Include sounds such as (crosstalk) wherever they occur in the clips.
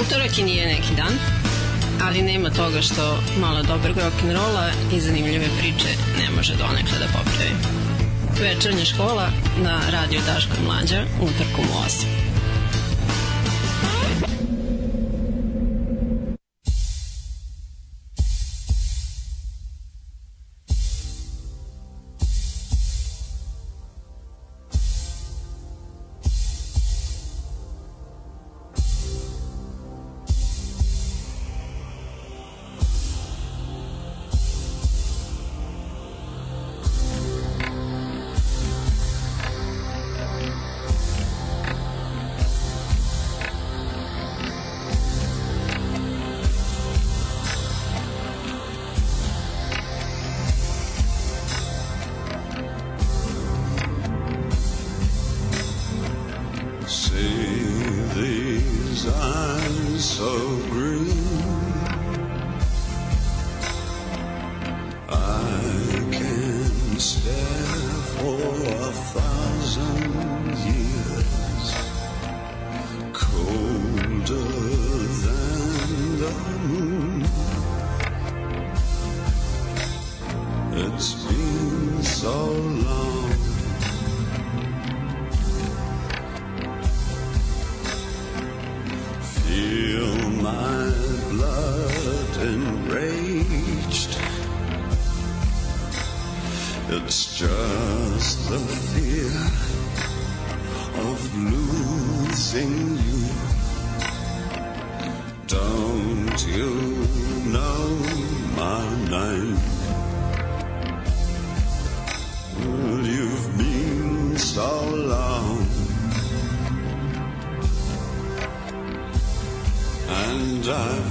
Utorak i nije neki dan, ali nema toga što malo dobrog rock'n'rolla i zanimljive priče ne može donekle da popravi. Večernja škola na radio Daško Mlađa utorkom u 8.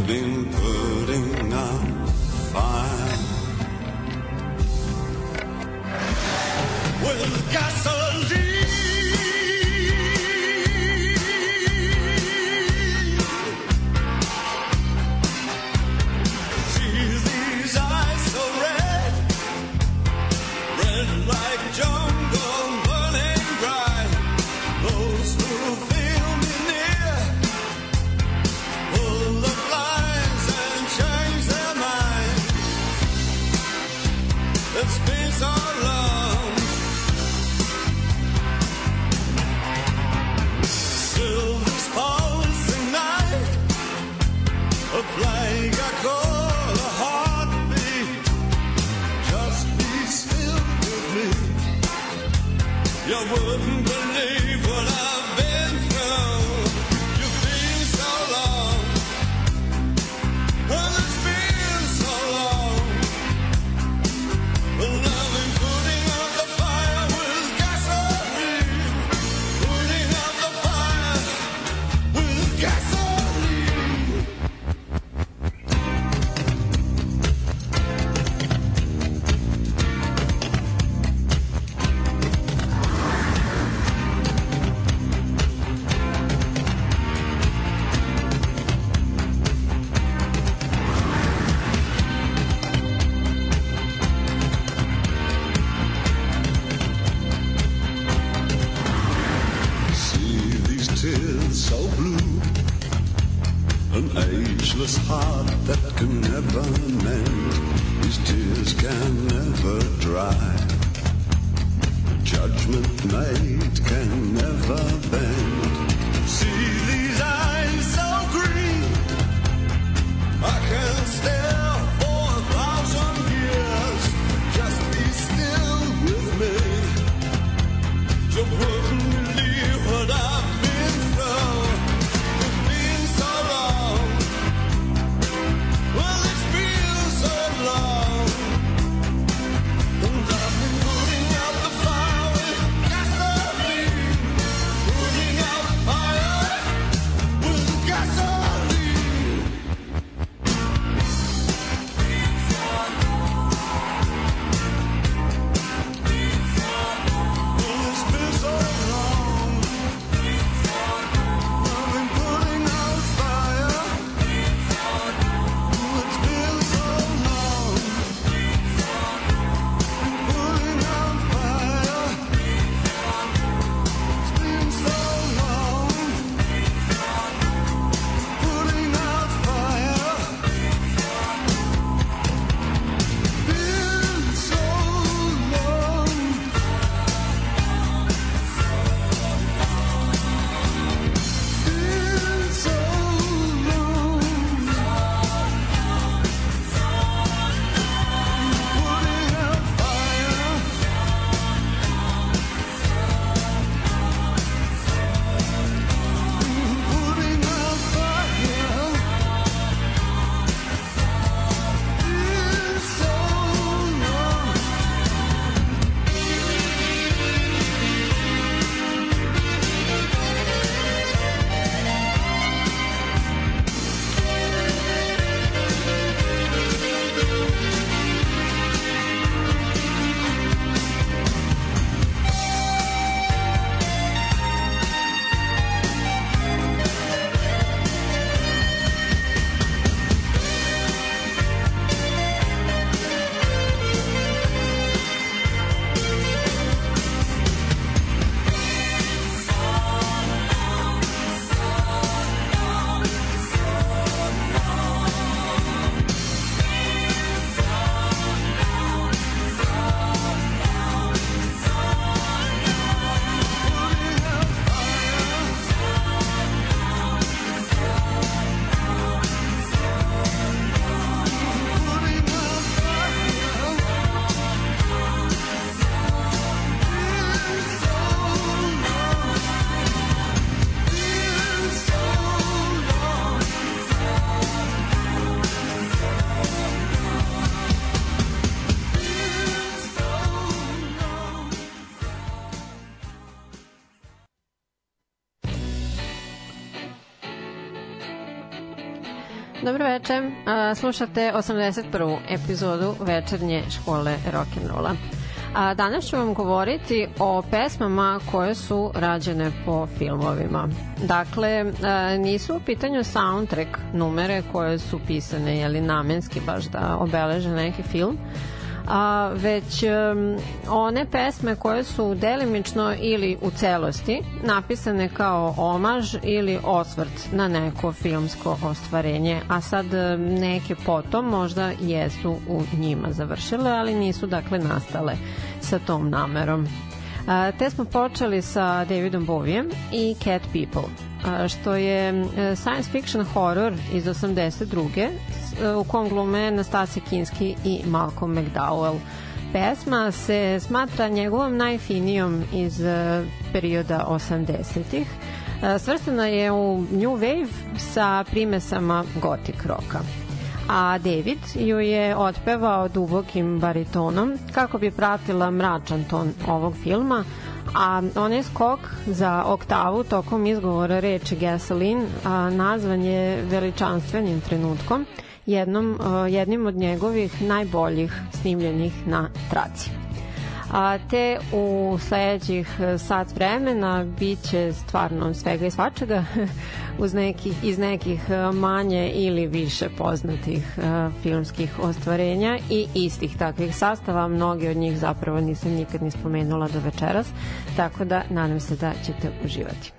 dentro. lie. Judgment made can never be. Dobro večer, slušate 81. epizodu večernje škole rock'n'rolla. A danas ću vam govoriti o pesmama koje su rađene po filmovima. Dakle, nisu u pitanju soundtrack numere koje su pisane jeli, namenski baš da obeleže neki film, a, već um, one pesme koje su delimično ili u celosti napisane kao omaž ili osvrt na neko filmsko ostvarenje, a sad neke potom možda jesu u njima završile, ali nisu dakle nastale sa tom namerom. A, te smo počeli sa Davidom Bovijem i Cat People, a, što je science fiction horror iz 82 u kom glume Nastasija Kinski i Malcolm McDowell. Pesma se smatra njegovom najfinijom iz e, perioda 80-ih. E, svrstana je u New Wave sa primesama gotik roka a David ju je otpevao dubokim baritonom kako bi pratila mračan ton ovog filma, a onaj skok za oktavu tokom izgovora reči gasoline a, nazvan je veličanstvenim trenutkom jednom, jednim od njegovih najboljih snimljenih na traci. A te u sledećih sat vremena biće stvarno svega i svačega (laughs) uz nekih, iz nekih manje ili više poznatih filmskih ostvarenja i istih takvih sastava. Mnogi od njih zapravo nisam nikad ni spomenula do večeras, tako da nadam se da ćete uživati.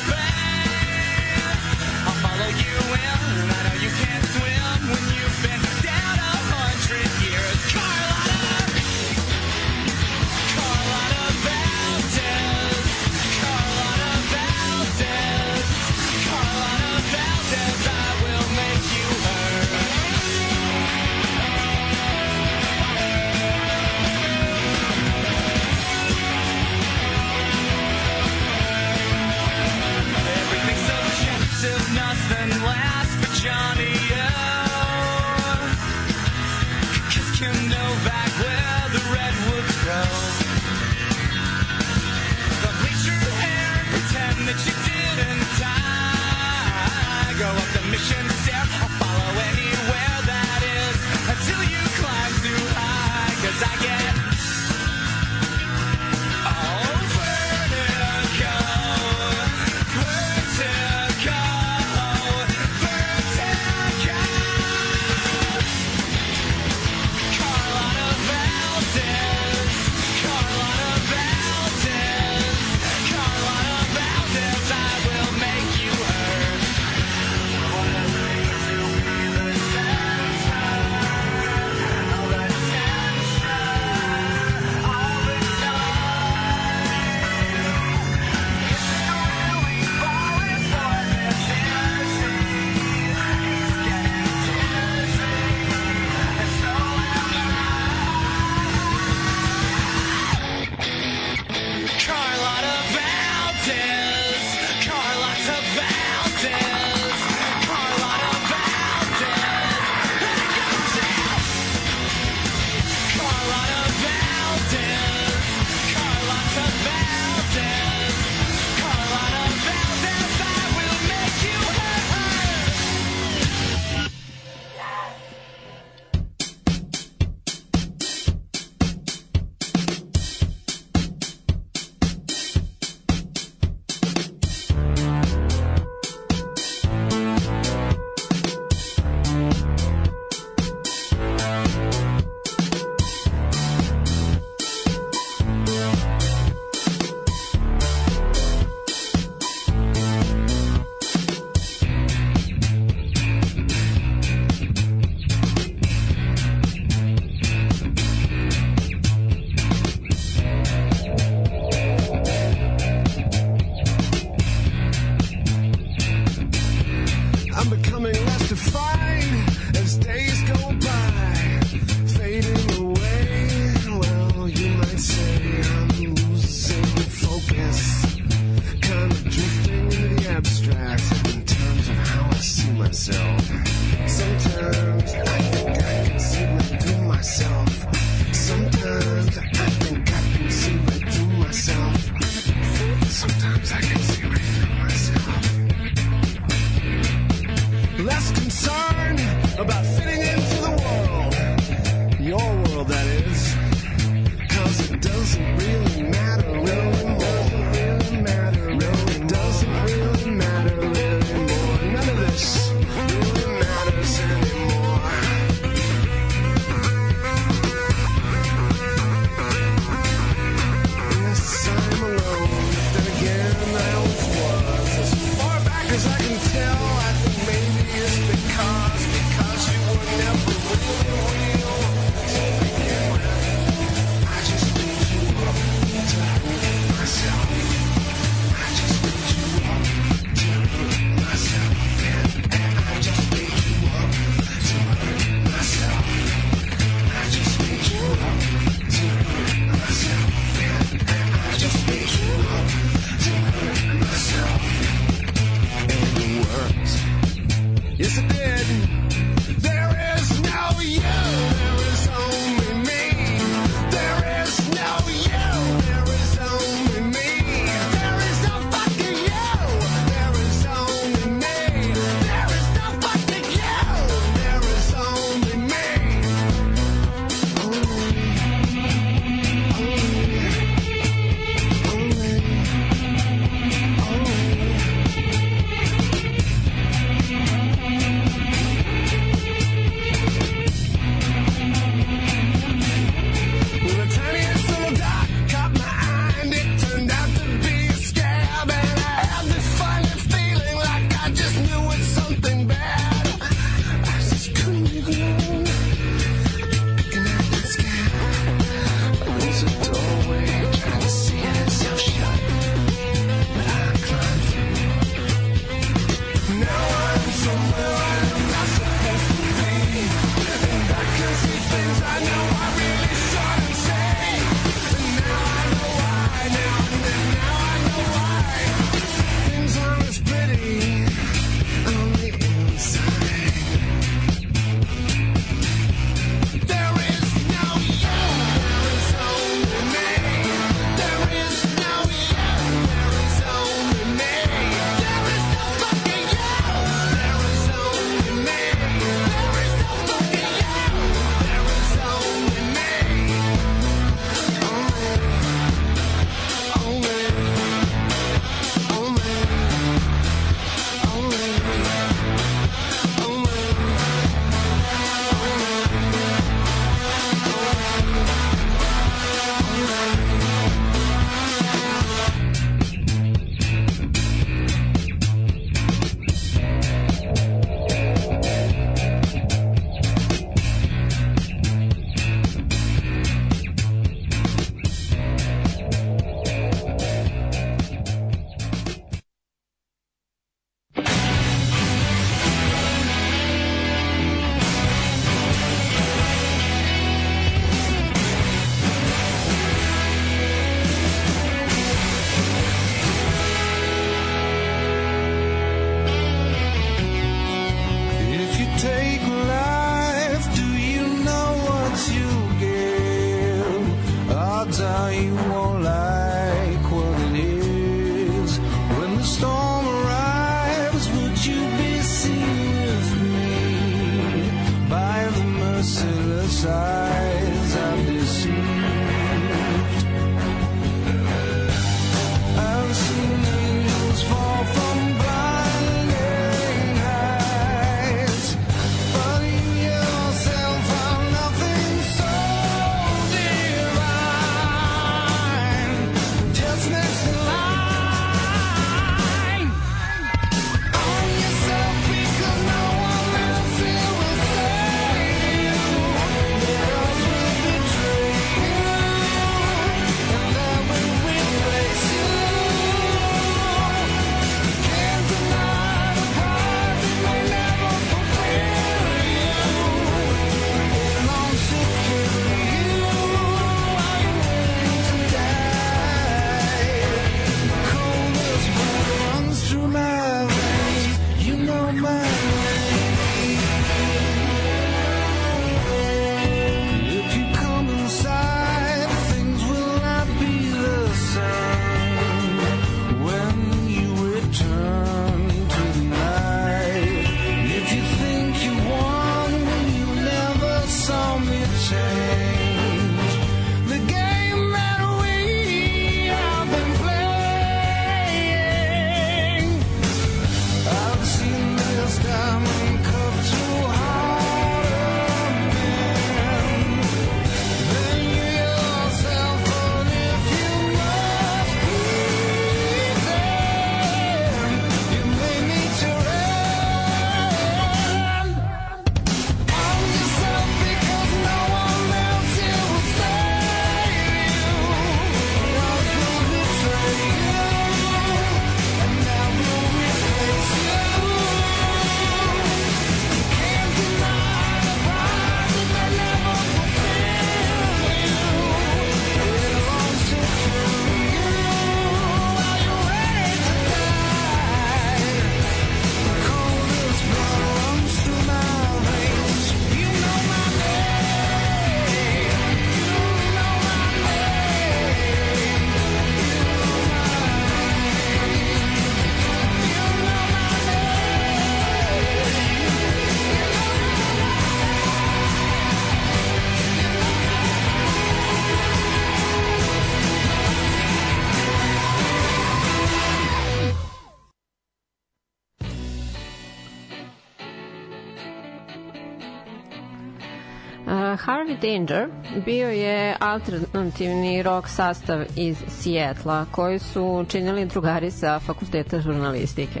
Harvey Danger bio je alternativni rock sastav iz Sijetla koji su činili drugari sa fakulteta žurnalistike.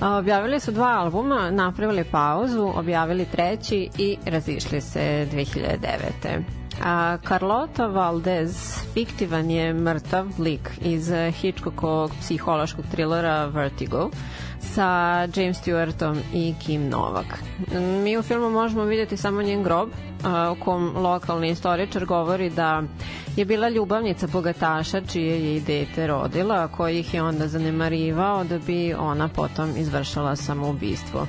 Objavili su dva albuma, napravili pauzu, objavili treći i razišli se 2009. A Carlota Valdez fiktivan je mrtav lik iz Hitchcockovog psihološkog trilera Vertigo sa James Stewartom i Kim Novak. Mi u filmu možemo vidjeti samo njen grob u kom lokalni istoričar govori da je bila ljubavnica bogataša čije je i dete rodila, koji ih je onda zanemarivao da bi ona potom izvršala samoubistvo.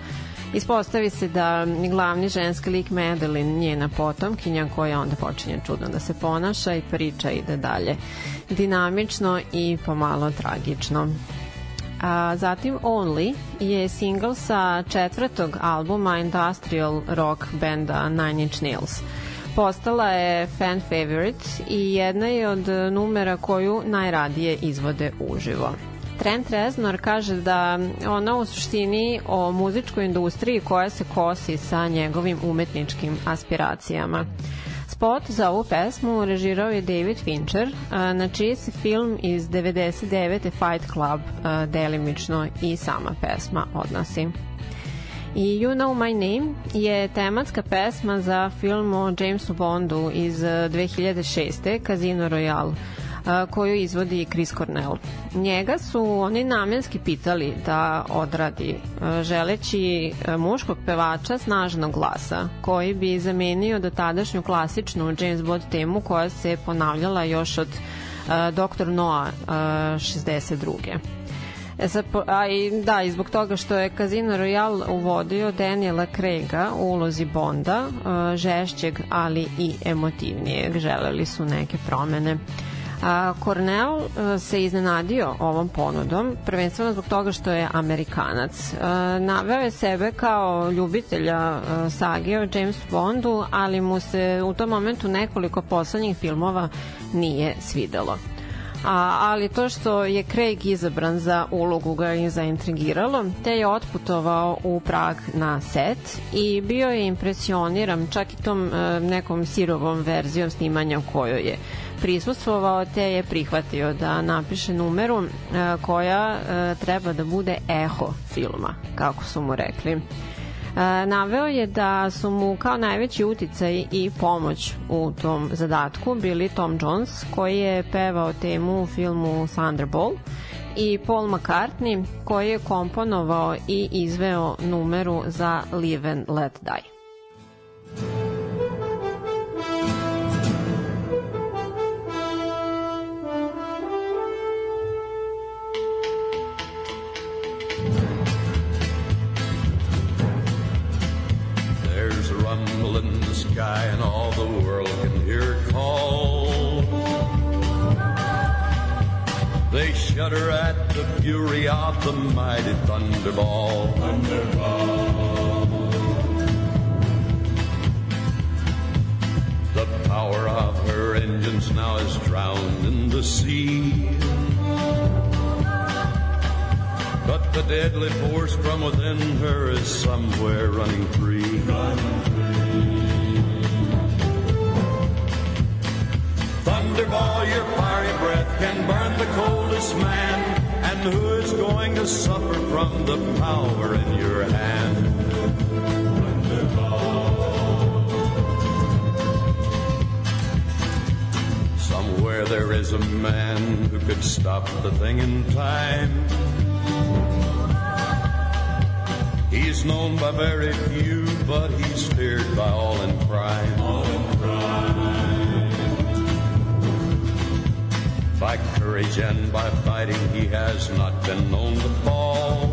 Ispostavi se da glavni ženski lik Madeline njena potomkinja koja onda počinje čudno da se ponaša i priča ide dalje. Dinamično i pomalo tragično. A, zatim Only je single sa četvrtog albuma industrial rock benda Nine Inch Nails. Postala je fan favorite i jedna je od numera koju najradije izvode uživo. Trent Reznor kaže da ona u suštini o muzičkoj industriji koja se kosi sa njegovim umetničkim aspiracijama. Spot za ovu pesmu režirao je David Fincher, na čiji se film iz 99. Fight Club delimično i sama pesma odnosi. I You Know My Name je tematska pesma za film o Jamesu Bondu iz 2006. Casino Royale koju izvodi Chris Cornell. Njega su oni namenski pitali da odradi, želeći muškog pevača snažnog glasa, koji bi zamenio dotadašnju klasičnu James Bond temu koja se ponavljala još od Dr. Noa a, 62. E sad, a i da, i zbog toga što je Casino Royale uvodio Daniela Craiga u ulozi Bonda, uh, žešćeg, ali i emotivnijeg. Želeli su neke promene. A, Cornell a, se iznenadio ovom ponudom, prvenstveno zbog toga što je Amerikanac. A, naveo je sebe kao ljubitelja a, sage o James Bondu, ali mu se u tom momentu nekoliko poslednjih filmova nije svidelo a, ali to što je Craig izabran za ulogu ga je zaintrigiralo, te je otputovao u Prag na set i bio je impresioniran čak i tom e, nekom sirovom verzijom snimanja u kojoj je prisustvovao, te je prihvatio da napiše numeru e, koja e, treba da bude eho filma, kako su mu rekli. E, naveo je da su mu kao najveći uticaj i pomoć u tom zadatku bili Tom Jones koji je pevao temu u filmu Thunderball i Paul McCartney koji je komponovao i izveo numeru za Live and Let Die. Shudder at the fury of the mighty thunderball. Thunderball. The power of her engines now is drowned in the sea. But the deadly force from within her is somewhere running free. Running free. Thunderball, your fiery breath can burn the coldest man. And who is going to suffer from the power in your hand? Somewhere there is a man who could stop the thing in time. He's known by very few, but he's feared by all in crime. All in crime. Courage and by fighting, he has not been known to fall.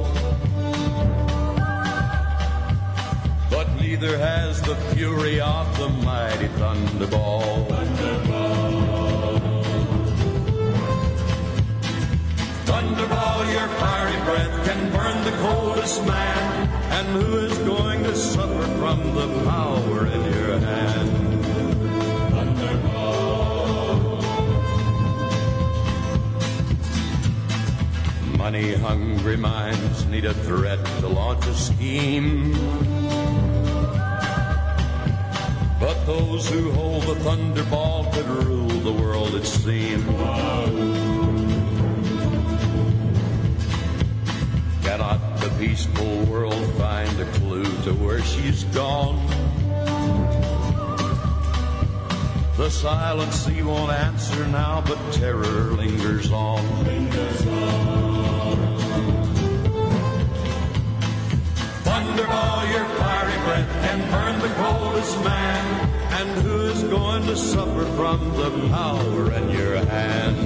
But neither has the fury of the mighty thunderball. Thunderball, thunderball your fiery breath can burn the coldest man. And who is going to suffer from the power in your hand? Money hungry minds need a threat to launch a scheme. But those who hold the thunderball could rule the world, it seems. Cannot the peaceful world find a clue to where she's gone? The silent sea won't answer now, but terror lingers on. Lingers on. Thunderball, your fiery breath can burn the coldest man. And who's going to suffer from the power in your hand?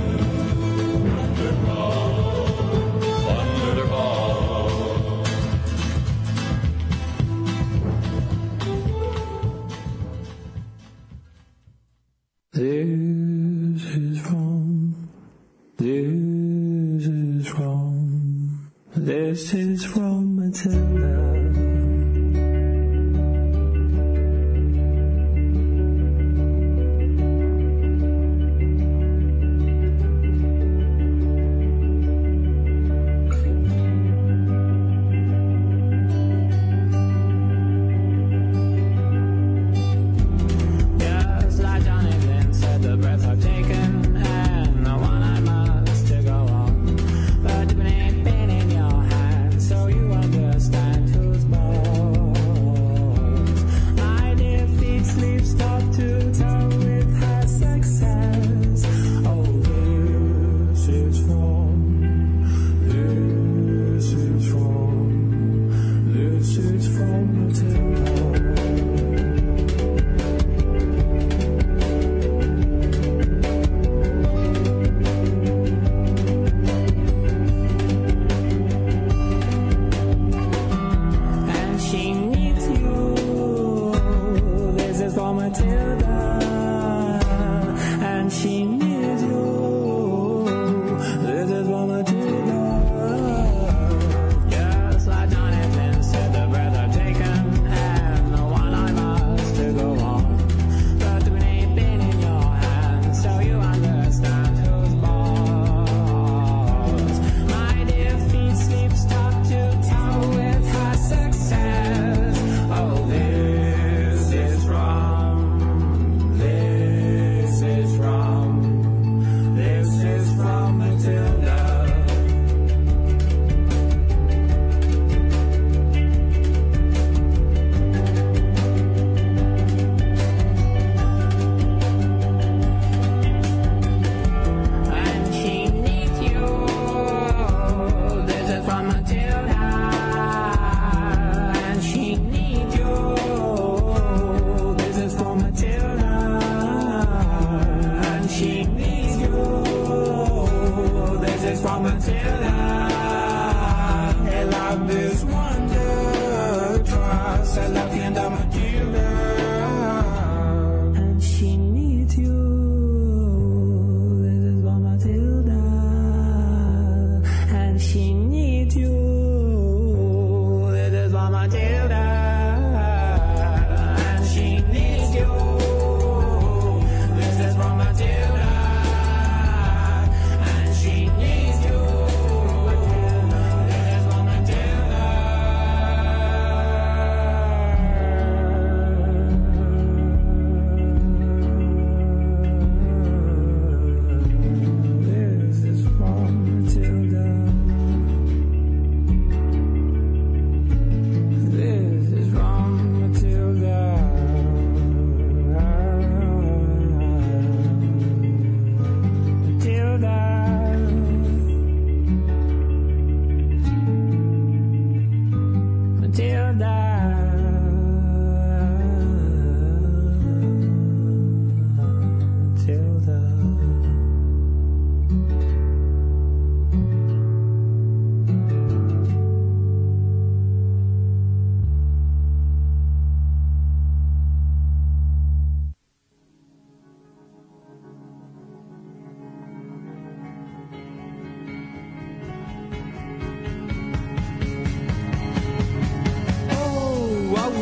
Thunderball, Thunderball. This is from, this is from, this is from Matilda.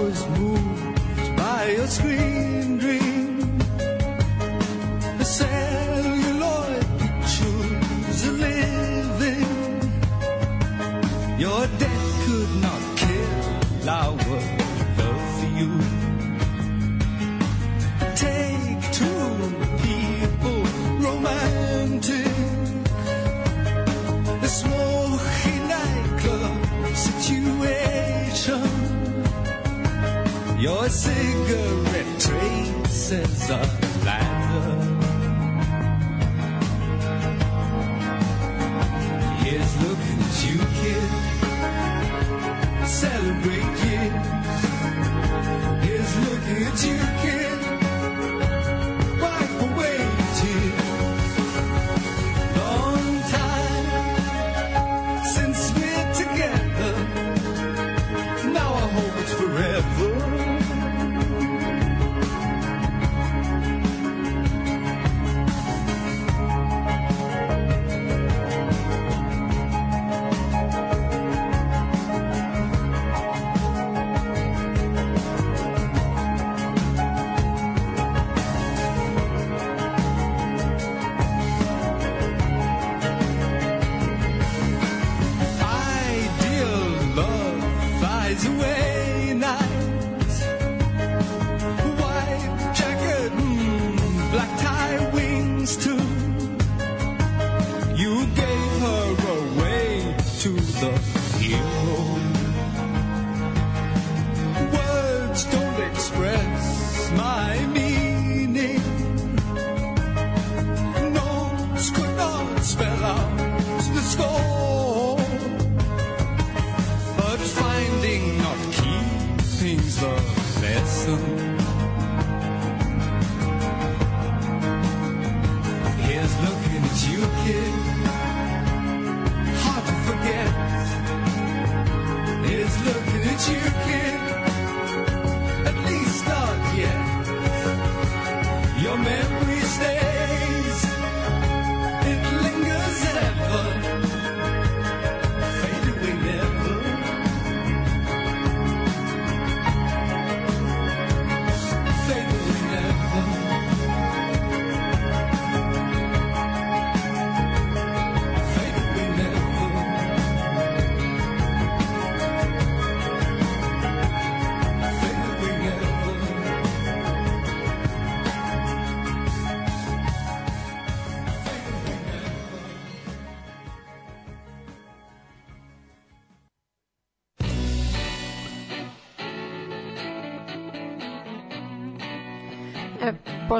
was moved by your scream dream. Your cigarette traces are 别了。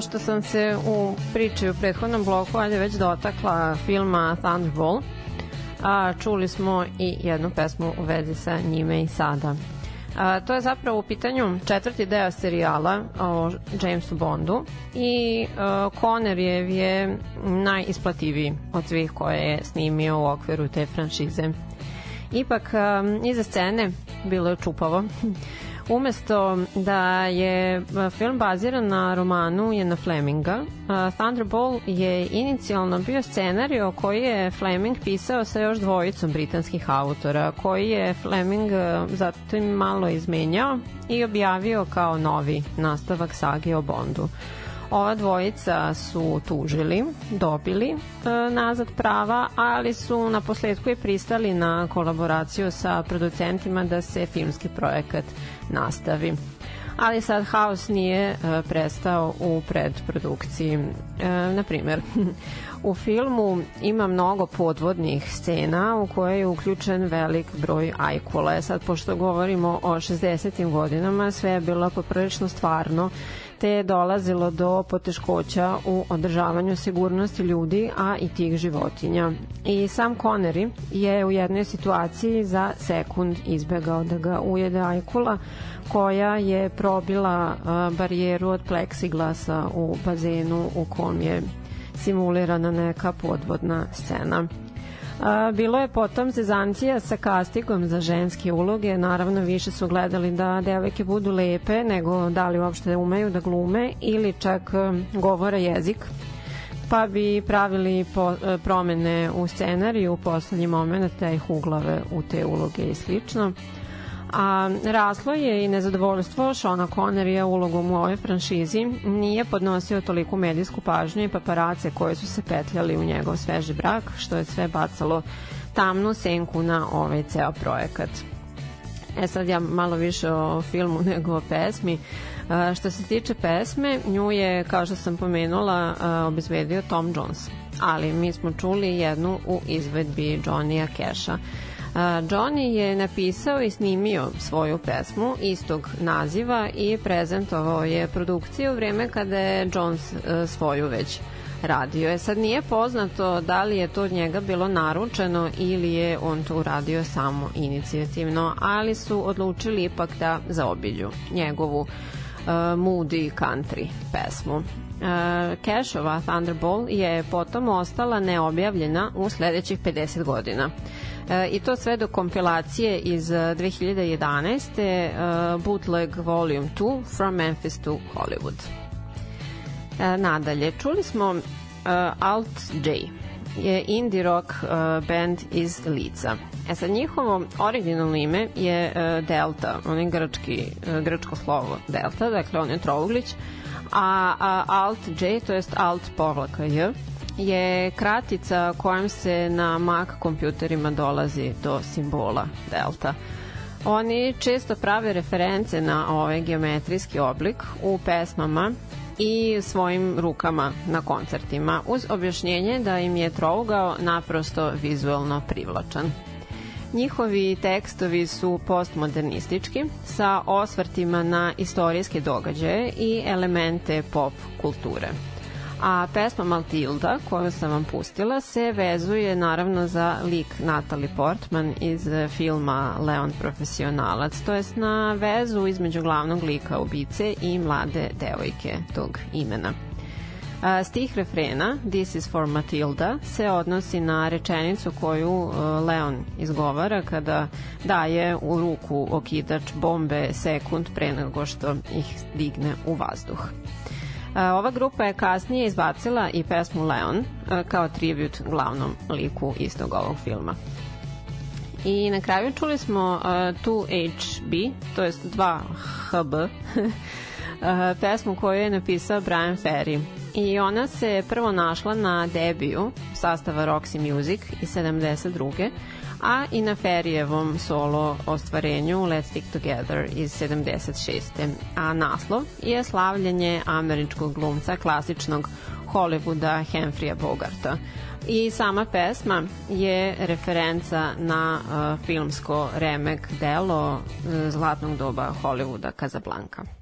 Pošto sam se u priči u prethodnom bloku ajde već dotakla filma Thunderball, a čuli smo i jednu pesmu u vezi sa njime i sada. A, to je zapravo u pitanju četvrti deo serijala o Jamesu Bondu i a, Connery je najisplativiji od svih koje je snimio u okviru te franšize. Ipak, a, iza scene bilo je čupavo. Umesto da je film baziran na romanu Jena Fleminga, Thunderball je inicijalno bio scenario koji je Fleming pisao sa još dvojicom britanskih autora, koji je Fleming zatim malo izmenjao i objavio kao novi nastavak sage o Bondu. Ova dvojica su tužili, dobili e, nazad prava, ali su na posledku i pristali na kolaboraciju sa producentima da se filmski projekat nastavi. Ali sad haos nije e, prestao u predprodukciji. E, na primer, (laughs) u filmu ima mnogo podvodnih scena u koje je uključen velik broj ajkula. Sad, pošto govorimo o 60. godinama, sve je bilo poprilično stvarno te dolazilo do poteškoća u održavanju sigurnosti ljudi, a i tih životinja. I sam Connery je u jednoj situaciji za sekund izbegao da ga ujede ajkula, koja je probila barijeru od pleksiglasa u bazenu u kom je simulirana neka podvodna scena. Bilo je potom zezancija sa kastigom za ženske uloge, naravno više su gledali da devojke budu lepe nego da li uopšte umeju da glume ili čak e, govore jezik pa bi pravili po, e, promene u scenariju u poslednji moment da ih uglave u te uloge i slično. A raslo je i nezadovoljstvo Šona Connerija ulogom u ovoj franšizi. Nije podnosio toliku medijsku pažnju i paparace koje su se petljali u njegov sveži brak, što je sve bacalo tamnu senku na ovaj ceo projekat. E sad ja malo više o filmu (laughs) nego o pesmi. A, što se tiče pesme, nju je, kao što sam pomenula, a, obezbedio Tom Jones. Ali mi smo čuli jednu u izvedbi Johnny'a Casha. Johnny je napisao i snimio svoju pesmu istog naziva i prezentovao je produkciju u vreme kada je Jones e, svoju već radio. Je sad nije poznato da li je to od njega bilo naručeno ili je on to uradio samo inicijativno, ali su odlučili ipak da zaobilju njegovu uh, moody country pesmu. Uh, Cashova Thunderball je potom ostala neobjavljena u sledećih 50 godina. E, I to sve do kompilacije iz 2011. Uh, Bootleg Volume 2 From Memphis to Hollywood. E, nadalje, čuli smo Alt J je indie rock band iz Lica. E sad, njihovo originalno ime je Delta, onaj grčki, uh, grčko slovo Delta, dakle on je trouglić, a, a Alt J, to jest Alt povlaka J, je kratica kojom se na Mac kompjuterima dolazi do simbola Delta. Oni često prave reference na ovaj geometrijski oblik u pesmama i svojim rukama na koncertima uz objašnjenje da im je trougao naprosto vizuelno privlačan. Njihovi tekstovi su postmodernistički sa osvrtima na istorijske događaje i elemente pop kulture. A pesma Maltilda, koju sam vam pustila, se vezuje naravno za lik Natalie Portman iz filma Leon profesionalac, to jest na vezu između glavnog lika ubice i mlade devojke tog imena. A, stih refrena This is for Matilda se odnosi na rečenicu koju uh, Leon izgovara kada daje u ruku okidač bombe sekund pre nego što ih digne u vazduh. Ova grupa je kasnije izbacila i pesmu Leon kao tribut glavnom liku istog ovog filma. I na kraju čuli smo 2HB, to jest 2HB, (laughs) pesmu koju je napisao Brian Ferry. I ona se prvo našla na debiju sastava Roxy Music iz 72 a i na Ferijevom solo ostvarenju Let's Stick Together iz 76. A naslov je slavljenje američkog glumca klasičnog Hollywooda Humphrey Bogarta. I sama pesma je referenca na uh, filmsko remek delo uh, zlatnog doba Hollywooda Casablanca.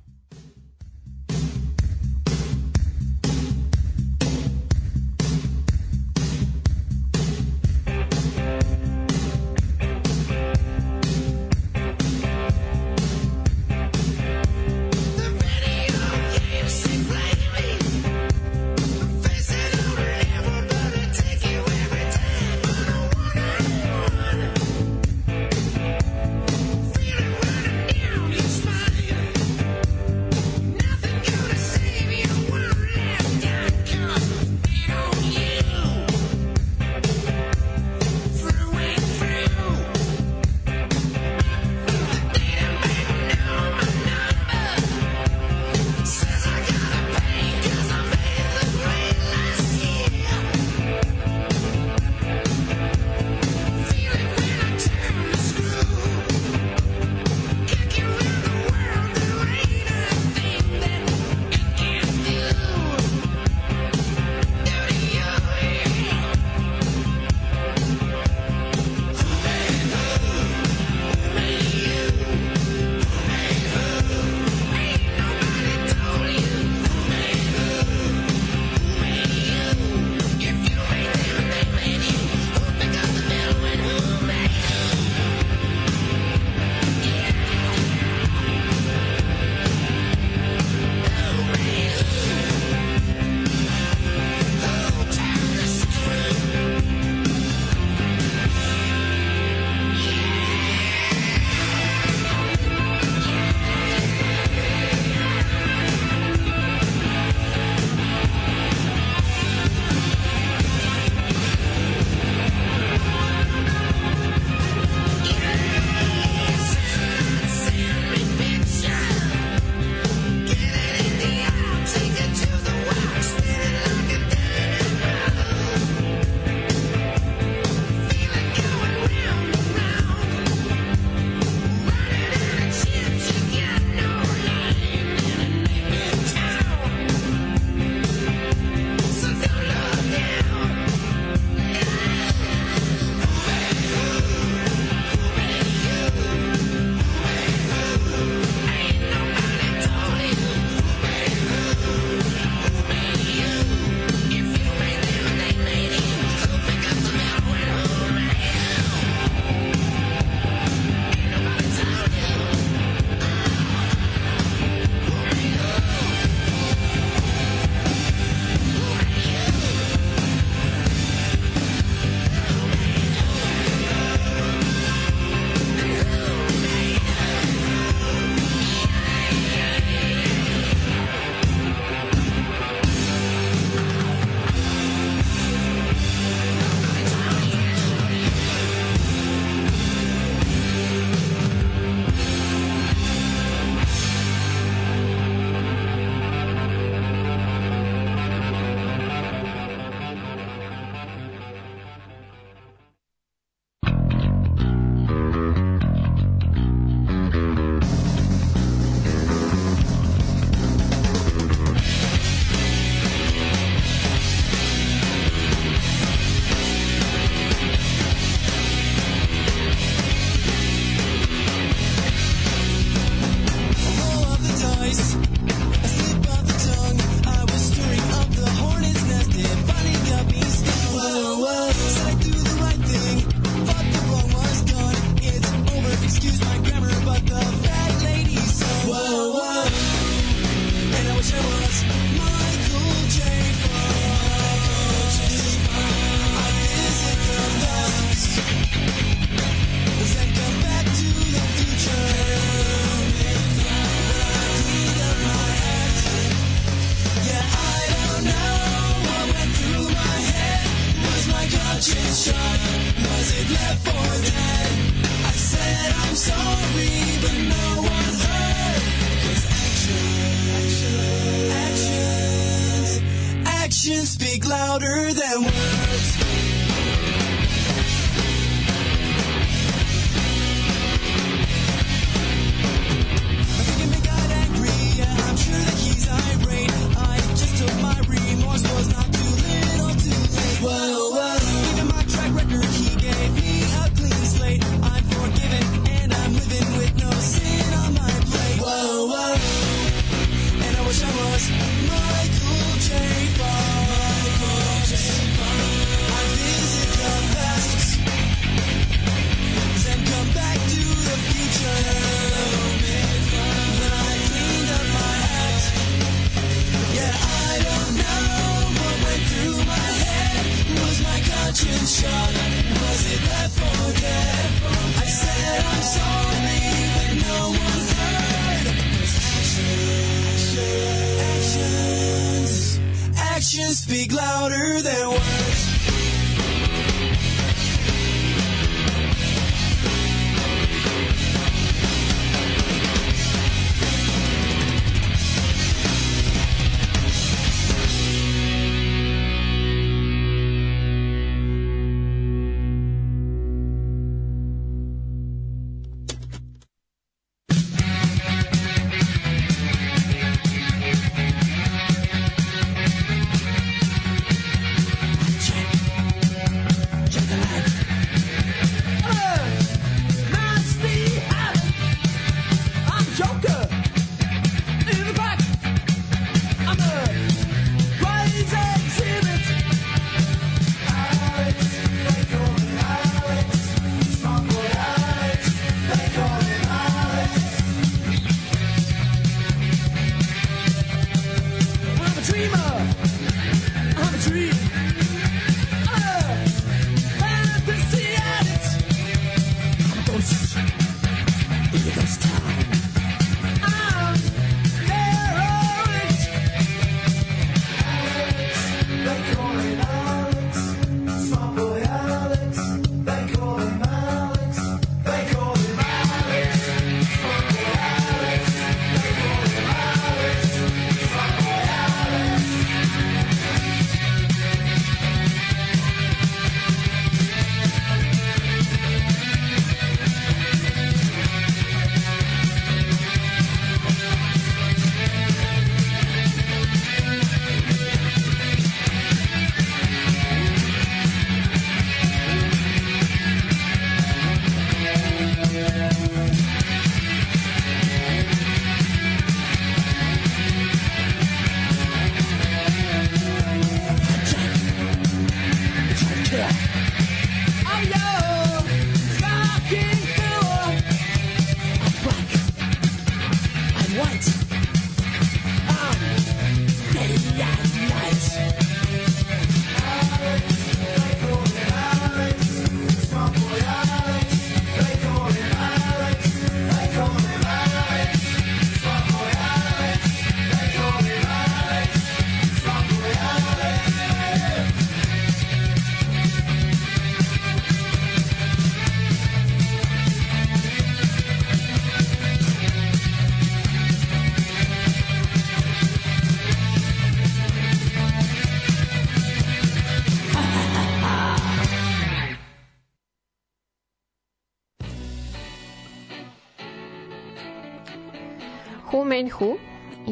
Speak louder than words.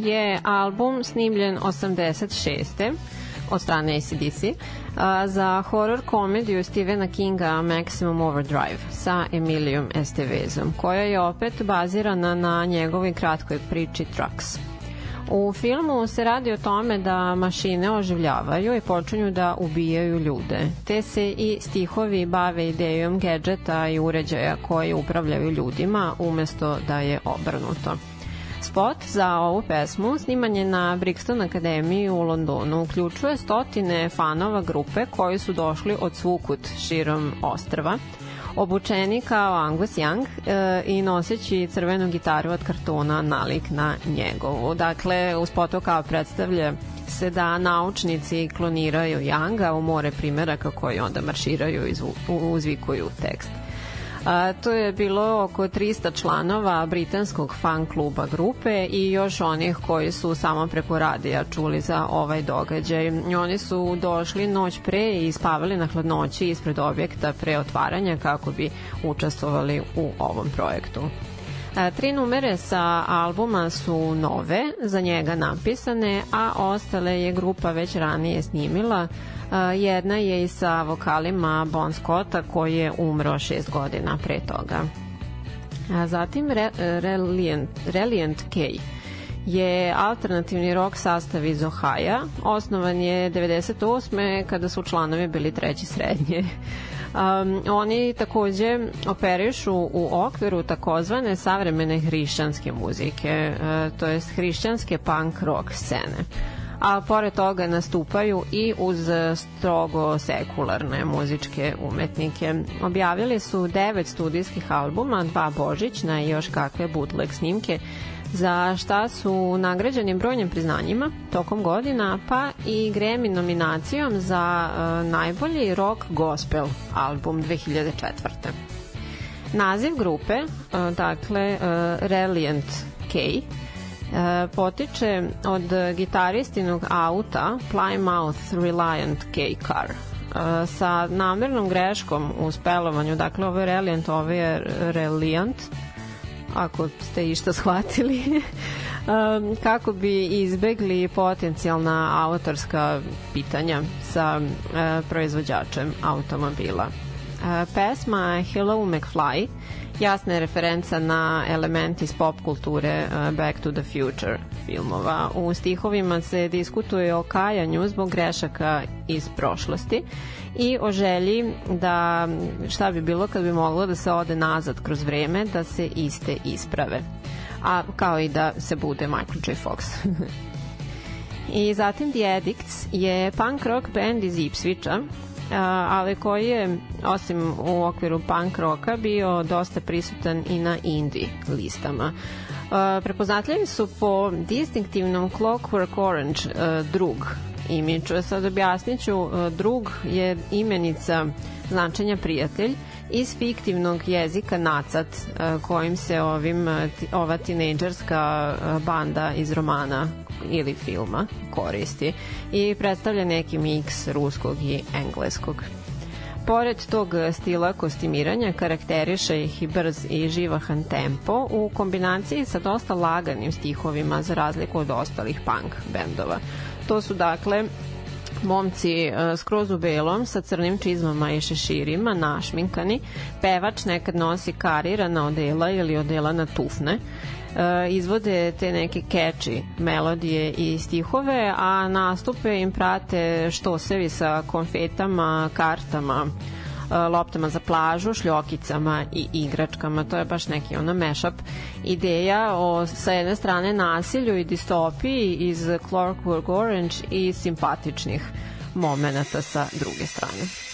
Je album snimljen 86. od strane ACDC za horror komediju Stephena Kinga Maximum Overdrive sa Emilijom Estevezom, koja je opet bazirana na njegovoj kratkoj priči Trucks. U filmu se radi o tome da mašine oživljavaju i počinju da ubijaju ljude, te se i stihovi bave idejom gadžeta i uređaja koji upravljaju ljudima umesto da je obrnuto. Spot za ovu pesmu sniman je na Brixton Akademiji u Londonu. Uključuje stotine fanova grupe koji su došli od svukut širom ostrva obučeni kao Angus Young e, i noseći crvenu gitaru od kartona nalik na njegovu. Dakle, u spotu kao predstavlja se da naučnici kloniraju Yanga u more primeraka koji onda marširaju i uzvikuju tekst. A, to je bilo oko 300 članova britanskog fan kluba grupe i još onih koji su samo preko radija čuli za ovaj događaj. Oni su došli noć pre i spavali na hladnoći ispred objekta pre otvaranja kako bi učestvovali u ovom projektu. A, Tri numere sa albuma su nove, za njega napisane, a ostale je grupa već ranije snimila. A, Jedna je i sa vokalima Bon Scotta koji je umro šest godina pre toga. A zatim Re, Reliant K je alternativni rock sastav iz Ohaja. Osnovan je 98. kada su članovi bili treći srednje. Um, oni takođe operišu u okviru takozvane savremene hrišćanske muzike, uh, to jest hrišćanske punk rock scene a pored toga nastupaju i uz strogo sekularne muzičke umetnike. Objavili su devet studijskih albuma, dva božićna i još kakve bootleg snimke, za šta su nagrađeni brojnim priznanjima tokom godina, pa i Grammy nominacijom za uh, najbolji rock gospel album 2004. Naziv grupe, uh, dakle uh, Reliant K, potiče od gitaristinog auta Plymouth Reliant K Car sa namernom greškom u spelovanju, dakle ovo je Reliant, ovo je Reliant ako ste išta shvatili (laughs) um, kako bi izbegli potencijalna autorska pitanja sa uh, proizvođačem automobila. Uh, pesma Hello McFly jasna je referenca na element iz pop kulture uh, Back to the Future filmova. U stihovima se diskutuje o kajanju zbog grešaka iz prošlosti i o želji da šta bi bilo kad bi moglo da se ode nazad kroz vreme da se iste isprave a kao i da se bude Michael J. Fox. (laughs) I zatim The Addicts je punk rock band iz Ipswicha, ali koji je, osim u okviru punk roka, bio dosta prisutan i na indie listama. Prepoznatljivi su po distinktivnom Clockwork Orange a, drug imidžu. Sad objasnit ću, a, drug je imenica značenja prijatelj iz fiktivnog jezika nacat kojim se ovim ova tinejdžerska banda iz romana ili filma koristi i predstavlja neki miks ruskog i engleskog. Pored tog stila kostimiranja karakteriše ih i brz i živahan tempo u kombinaciji sa dosta laganim stihovima za razliku od ostalih punk bendova. To su dakle momci e, skroz u belom sa crnim čizmama i šeširima, našminkani. Pevač nekad nosi karirana odela ili odela na tufne. E, izvode te neke catchy melodije i stihove, a nastupe im prate štosevi sa konfetama, kartama, e, loptama za plažu, šljokicama i igračkama. To je baš neki ono mashup ideja o sa jedne strane nasilju i distopiji iz Clockwork Orange i simpatičnih momenata sa druge strane.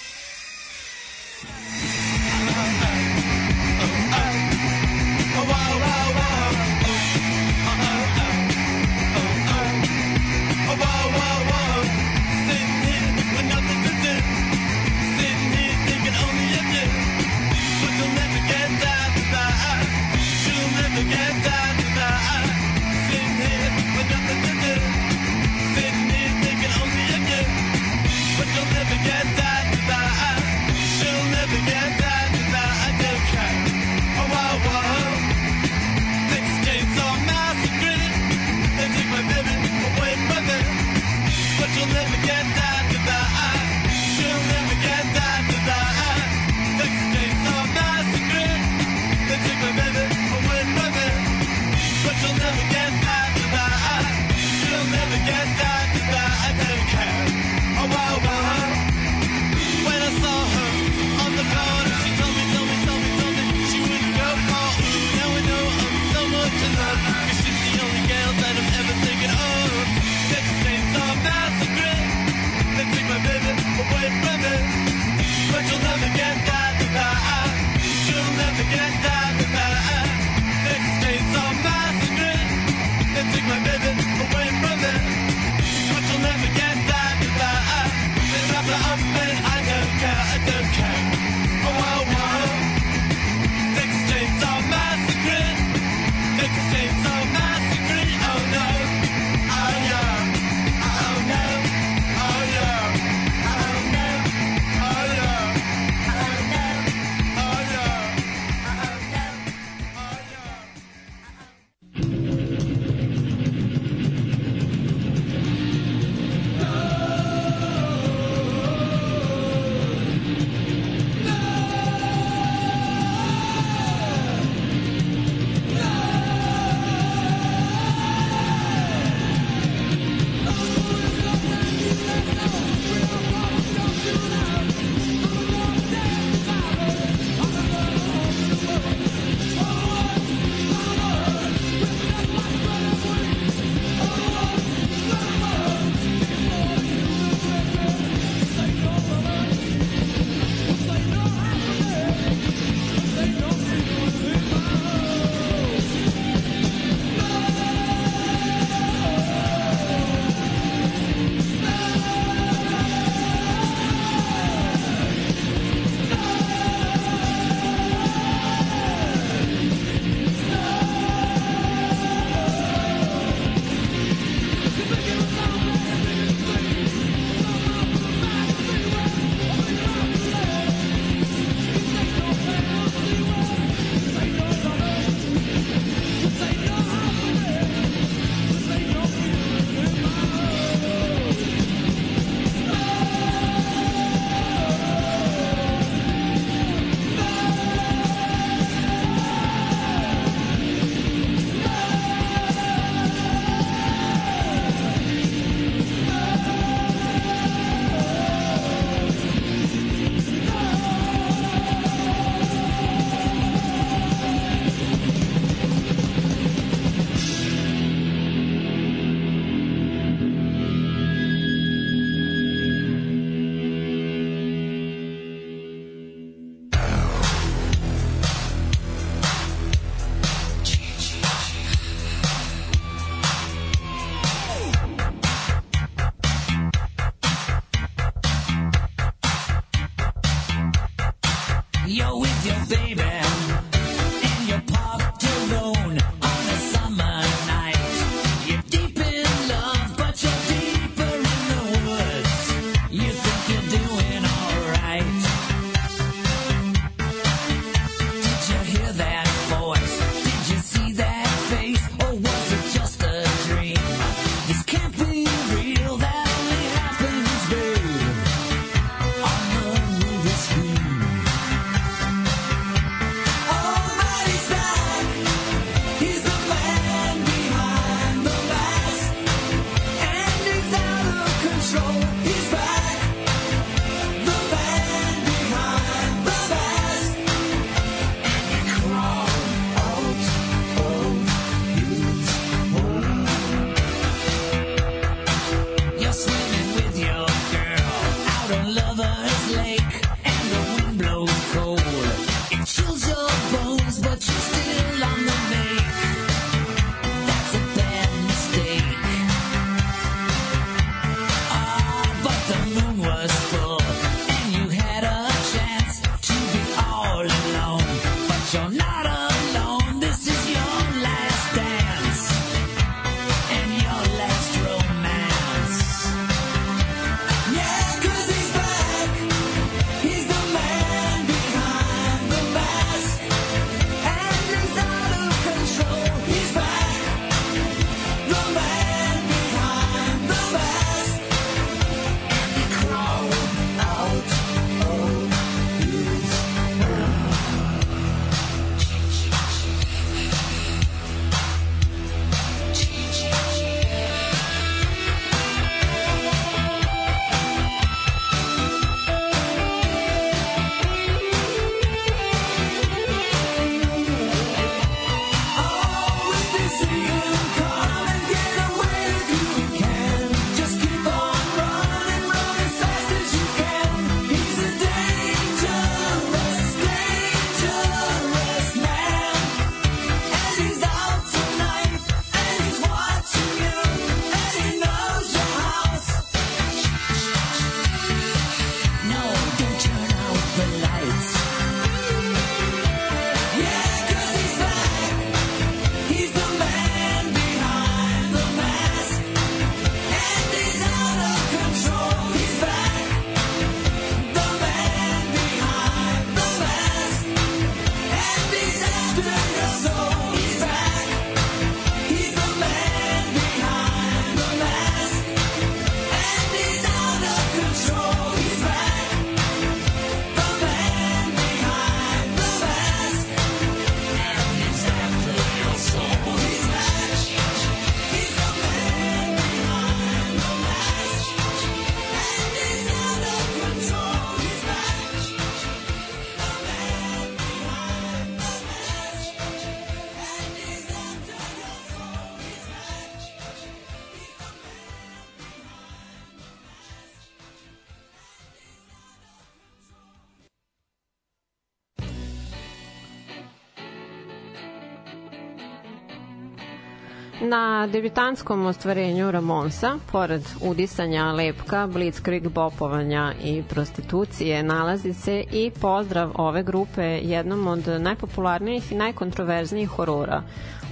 Debitantskom ostvarenju Ramonsa, pored udisanja lepka, blitzkrieg bopovanja i prostitucije, nalazi se i pozdrav ove grupe jednom od najpopularnijih i najkontroverznijih horora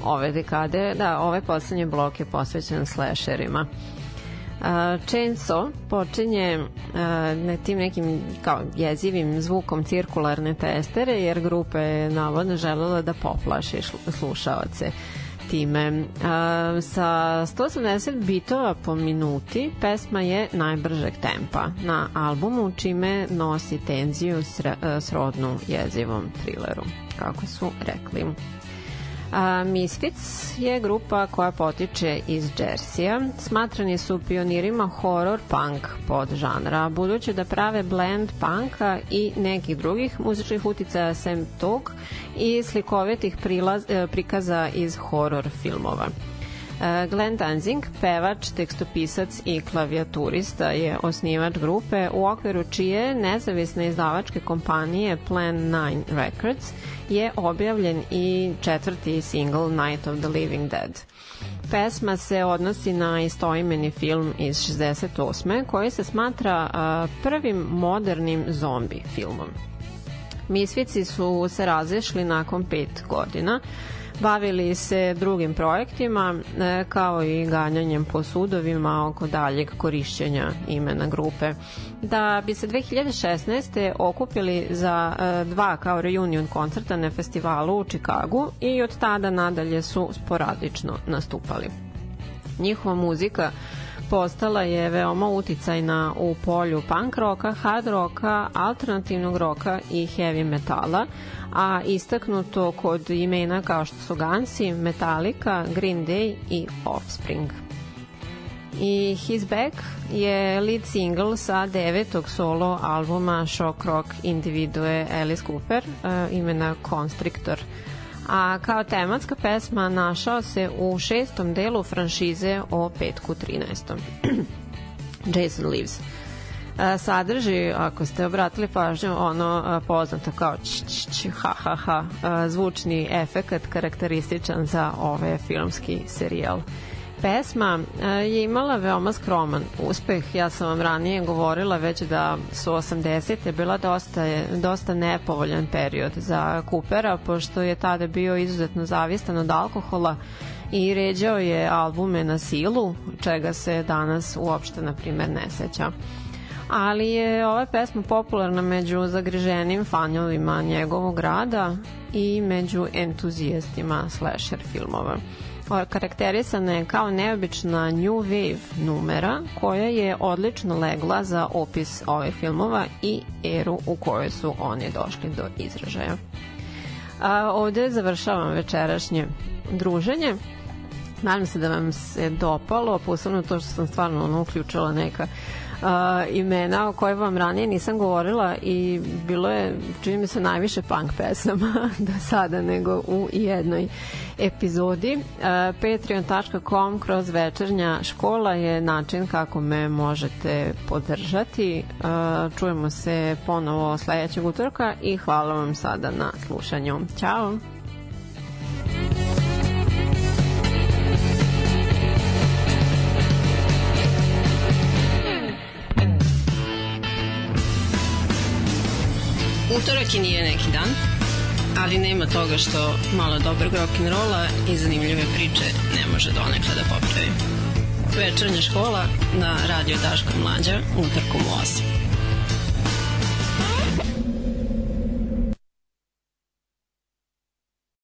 ove dekade. Da, ovaj poslednji blok je posvećen slasherima. Uh, Chainsaw počinje uh, tim nekim kao jezivim zvukom cirkularne testere jer grupa je navodno želela da poplaši slušaoce time. Uh, sa 180 bitova po minuti pesma je najbržeg tempa na albumu čime nosi tenziju sre, srodnu jezivom trileru kako su rekli. A, Misfits je grupa koja potiče iz Jersija. Smatrani su pionirima horror punk pod žanra, budući da prave blend punka i nekih drugih muzičkih uticaja sem tog i slikovitih prilaz, e, prikaza iz horror filmova. E, Glenn Danzig, pevač, tekstopisac i klavijaturista je osnivač grupe u okviru čije nezavisne izdavačke kompanije Plan 9 Records je objavljen i četvrti single Night of the Living Dead. Pesma se odnosi na istoimeni film iz 68. koji se smatra a, prvim modernim zombi filmom. Misfici su se razišli nakon pet godina, bavili se drugim projektima e, kao i ganjanjem po sudovima oko daljeg korišćenja imena grupe. Da bi se 2016. okupili za e, dva kao reunion koncerta na festivalu u Čikagu i od tada nadalje su sporadično nastupali. Njihova muzika postala je veoma uticajna u polju punk roka, hard roka, alternativnog roka i heavy metala, a istaknuto kod imena kao što su Gansi, Metallica, Green Day i Offspring. I His Back je lead single sa devetog solo albuma Shock Rock individue Alice Cooper, uh, imena Constrictor. A kao tematska pesma našao se u šestom delu franšize o petku 13. (clears throat) Jason Lives. E, sadrži, ako ste obratili pažnju, ono poznato kao ć, ć, ć, ha, ha, ha, zvučni efekat karakterističan za ove filmski serijal. Pesma e, je imala veoma skroman uspeh. Ja sam vam ranije govorila već da su 80. bila dosta, dosta nepovoljan period za Coopera, pošto je tada bio izuzetno zavistan od alkohola i ređao je albume na silu, čega se danas uopšte, na primer, ne seća ali je ova pesma popularna među zagriženim fanovima njegovog rada i među entuzijastima slasher filmova. Karakterisana je kao neobična New Wave numera koja je odlično legla za opis ove filmova i eru u kojoj su oni došli do izražaja. A, ovde završavam večerašnje druženje. Nadam se da vam se dopalo, posebno to što sam stvarno ono, uključila neka uh, imena o koje vam ranije nisam govorila i bilo je, čini mi se, najviše punk pesama (laughs) do sada nego u jednoj epizodi. Patreon.com kroz večernja škola je način kako me možete podržati. Čujemo se ponovo sledećeg utorka i hvala vam sada na slušanju. Ćao! Utorak i nije neki dan, ali nema toga što malo dobrog rock'n'rolla i zanimljive priče ne može donekle da popravi. Večernja škola na radio Daško Mlađa utorkom u 8.